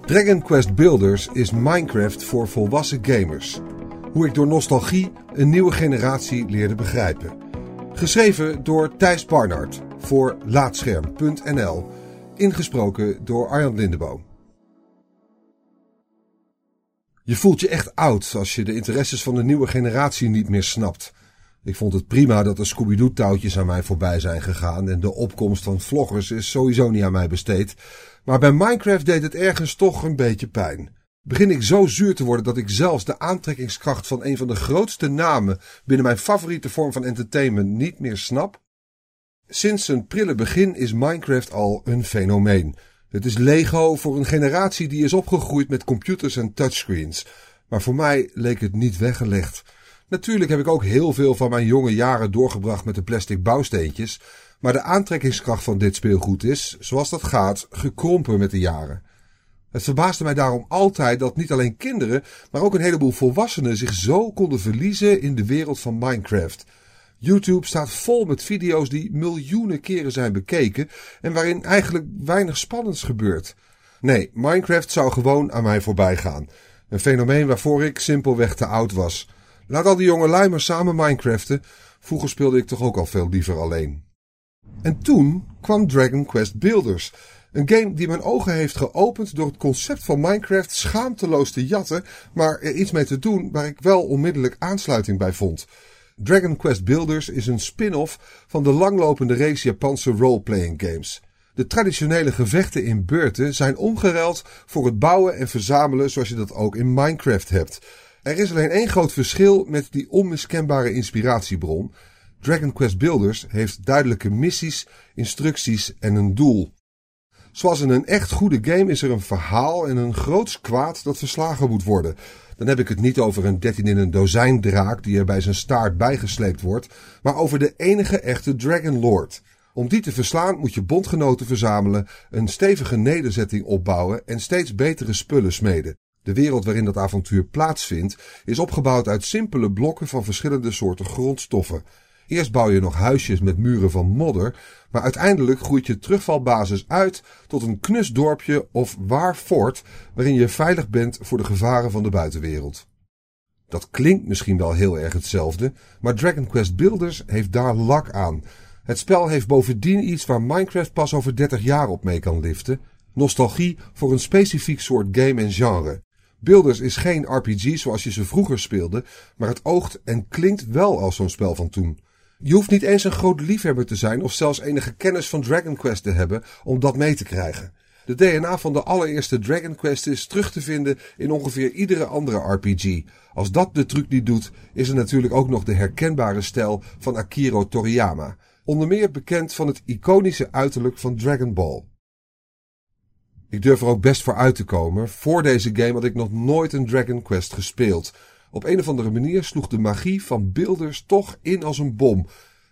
Dragon Quest Builders is Minecraft voor volwassen gamers. Hoe ik door nostalgie een nieuwe generatie leerde begrijpen. Geschreven door Thijs Barnard voor Laatscherm.nl. Ingesproken door Arjan Lindeboom. Je voelt je echt oud als je de interesses van de nieuwe generatie niet meer snapt. Ik vond het prima dat er Scooby-Doo touwtjes aan mij voorbij zijn gegaan en de opkomst van vloggers is sowieso niet aan mij besteed. Maar bij Minecraft deed het ergens toch een beetje pijn. Begin ik zo zuur te worden dat ik zelfs de aantrekkingskracht van een van de grootste namen binnen mijn favoriete vorm van entertainment niet meer snap? Sinds zijn prille begin is Minecraft al een fenomeen. Het is Lego voor een generatie die is opgegroeid met computers en touchscreens. Maar voor mij leek het niet weggelegd. Natuurlijk heb ik ook heel veel van mijn jonge jaren doorgebracht met de plastic bouwsteentjes, maar de aantrekkingskracht van dit speelgoed is, zoals dat gaat, gekrompen met de jaren. Het verbaasde mij daarom altijd dat niet alleen kinderen, maar ook een heleboel volwassenen zich zo konden verliezen in de wereld van Minecraft. YouTube staat vol met video's die miljoenen keren zijn bekeken en waarin eigenlijk weinig spannends gebeurt. Nee, Minecraft zou gewoon aan mij voorbij gaan. Een fenomeen waarvoor ik simpelweg te oud was. Laat al die jonge lui maar samen Minecraften. Vroeger speelde ik toch ook al veel liever alleen. En toen kwam Dragon Quest Builders. Een game die mijn ogen heeft geopend door het concept van Minecraft schaamteloos te jatten, maar er iets mee te doen waar ik wel onmiddellijk aansluiting bij vond. Dragon Quest Builders is een spin-off van de langlopende race Japanse roleplaying games. De traditionele gevechten in beurten zijn omgeruild voor het bouwen en verzamelen zoals je dat ook in Minecraft hebt. Er is alleen één groot verschil met die onmiskenbare inspiratiebron. Dragon Quest Builders heeft duidelijke missies, instructies en een doel. Zoals in een echt goede game is er een verhaal en een groots kwaad dat verslagen moet worden. Dan heb ik het niet over een 13 in een dozijn draak die er bij zijn staart bijgesleept wordt, maar over de enige echte Dragon Lord. Om die te verslaan moet je bondgenoten verzamelen, een stevige nederzetting opbouwen en steeds betere spullen smeden. De wereld waarin dat avontuur plaatsvindt is opgebouwd uit simpele blokken van verschillende soorten grondstoffen. Eerst bouw je nog huisjes met muren van modder, maar uiteindelijk groeit je terugvalbasis uit tot een knus dorpje of waar fort waarin je veilig bent voor de gevaren van de buitenwereld. Dat klinkt misschien wel heel erg hetzelfde, maar Dragon Quest Builders heeft daar lak aan. Het spel heeft bovendien iets waar Minecraft pas over 30 jaar op mee kan liften: nostalgie voor een specifiek soort game en genre. Builders is geen RPG zoals je ze vroeger speelde, maar het oogt en klinkt wel als zo'n spel van toen. Je hoeft niet eens een groot liefhebber te zijn of zelfs enige kennis van Dragon Quest te hebben om dat mee te krijgen. De DNA van de allereerste Dragon Quest is terug te vinden in ongeveer iedere andere RPG. Als dat de truc niet doet, is er natuurlijk ook nog de herkenbare stijl van Akiro Toriyama. Onder meer bekend van het iconische uiterlijk van Dragon Ball. Ik durf er ook best voor uit te komen. Voor deze game had ik nog nooit een Dragon Quest gespeeld. Op een of andere manier sloeg de magie van Builders toch in als een bom.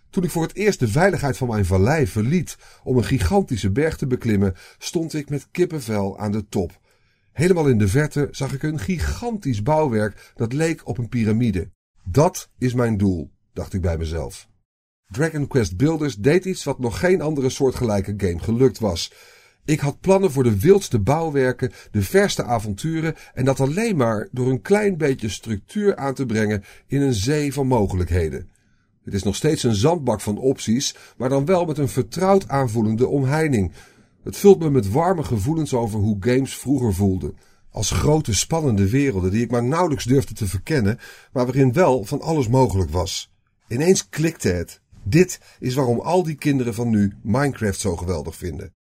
Toen ik voor het eerst de veiligheid van mijn vallei verliet om een gigantische berg te beklimmen, stond ik met kippenvel aan de top. Helemaal in de verte zag ik een gigantisch bouwwerk dat leek op een piramide. Dat is mijn doel, dacht ik bij mezelf. Dragon Quest Builders deed iets wat nog geen andere soortgelijke game gelukt was. Ik had plannen voor de wildste bouwwerken, de verste avonturen en dat alleen maar door een klein beetje structuur aan te brengen in een zee van mogelijkheden. Het is nog steeds een zandbak van opties, maar dan wel met een vertrouwd aanvoelende omheining. Het vult me met warme gevoelens over hoe games vroeger voelden. Als grote spannende werelden die ik maar nauwelijks durfde te verkennen, maar waarin wel van alles mogelijk was. Ineens klikte het. Dit is waarom al die kinderen van nu Minecraft zo geweldig vinden.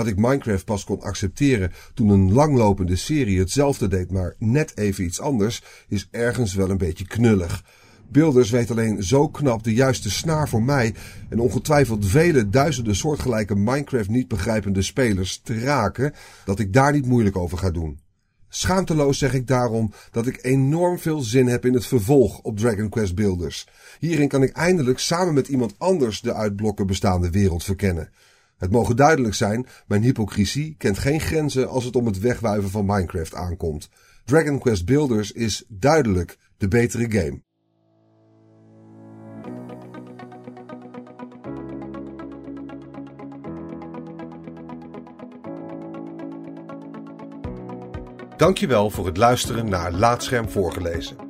Dat ik Minecraft pas kon accepteren toen een langlopende serie hetzelfde deed, maar net even iets anders, is ergens wel een beetje knullig. Builders weet alleen zo knap de juiste snaar voor mij en ongetwijfeld vele duizenden soortgelijke Minecraft niet begrijpende spelers te raken, dat ik daar niet moeilijk over ga doen. Schaamteloos zeg ik daarom dat ik enorm veel zin heb in het vervolg op Dragon Quest Builders. Hierin kan ik eindelijk samen met iemand anders de uit blokken bestaande wereld verkennen. Het mogen duidelijk zijn, mijn hypocrisie kent geen grenzen als het om het wegwuiven van Minecraft aankomt. Dragon Quest Builders is duidelijk de betere game. Dankjewel voor het luisteren naar Laatscherm voorgelezen.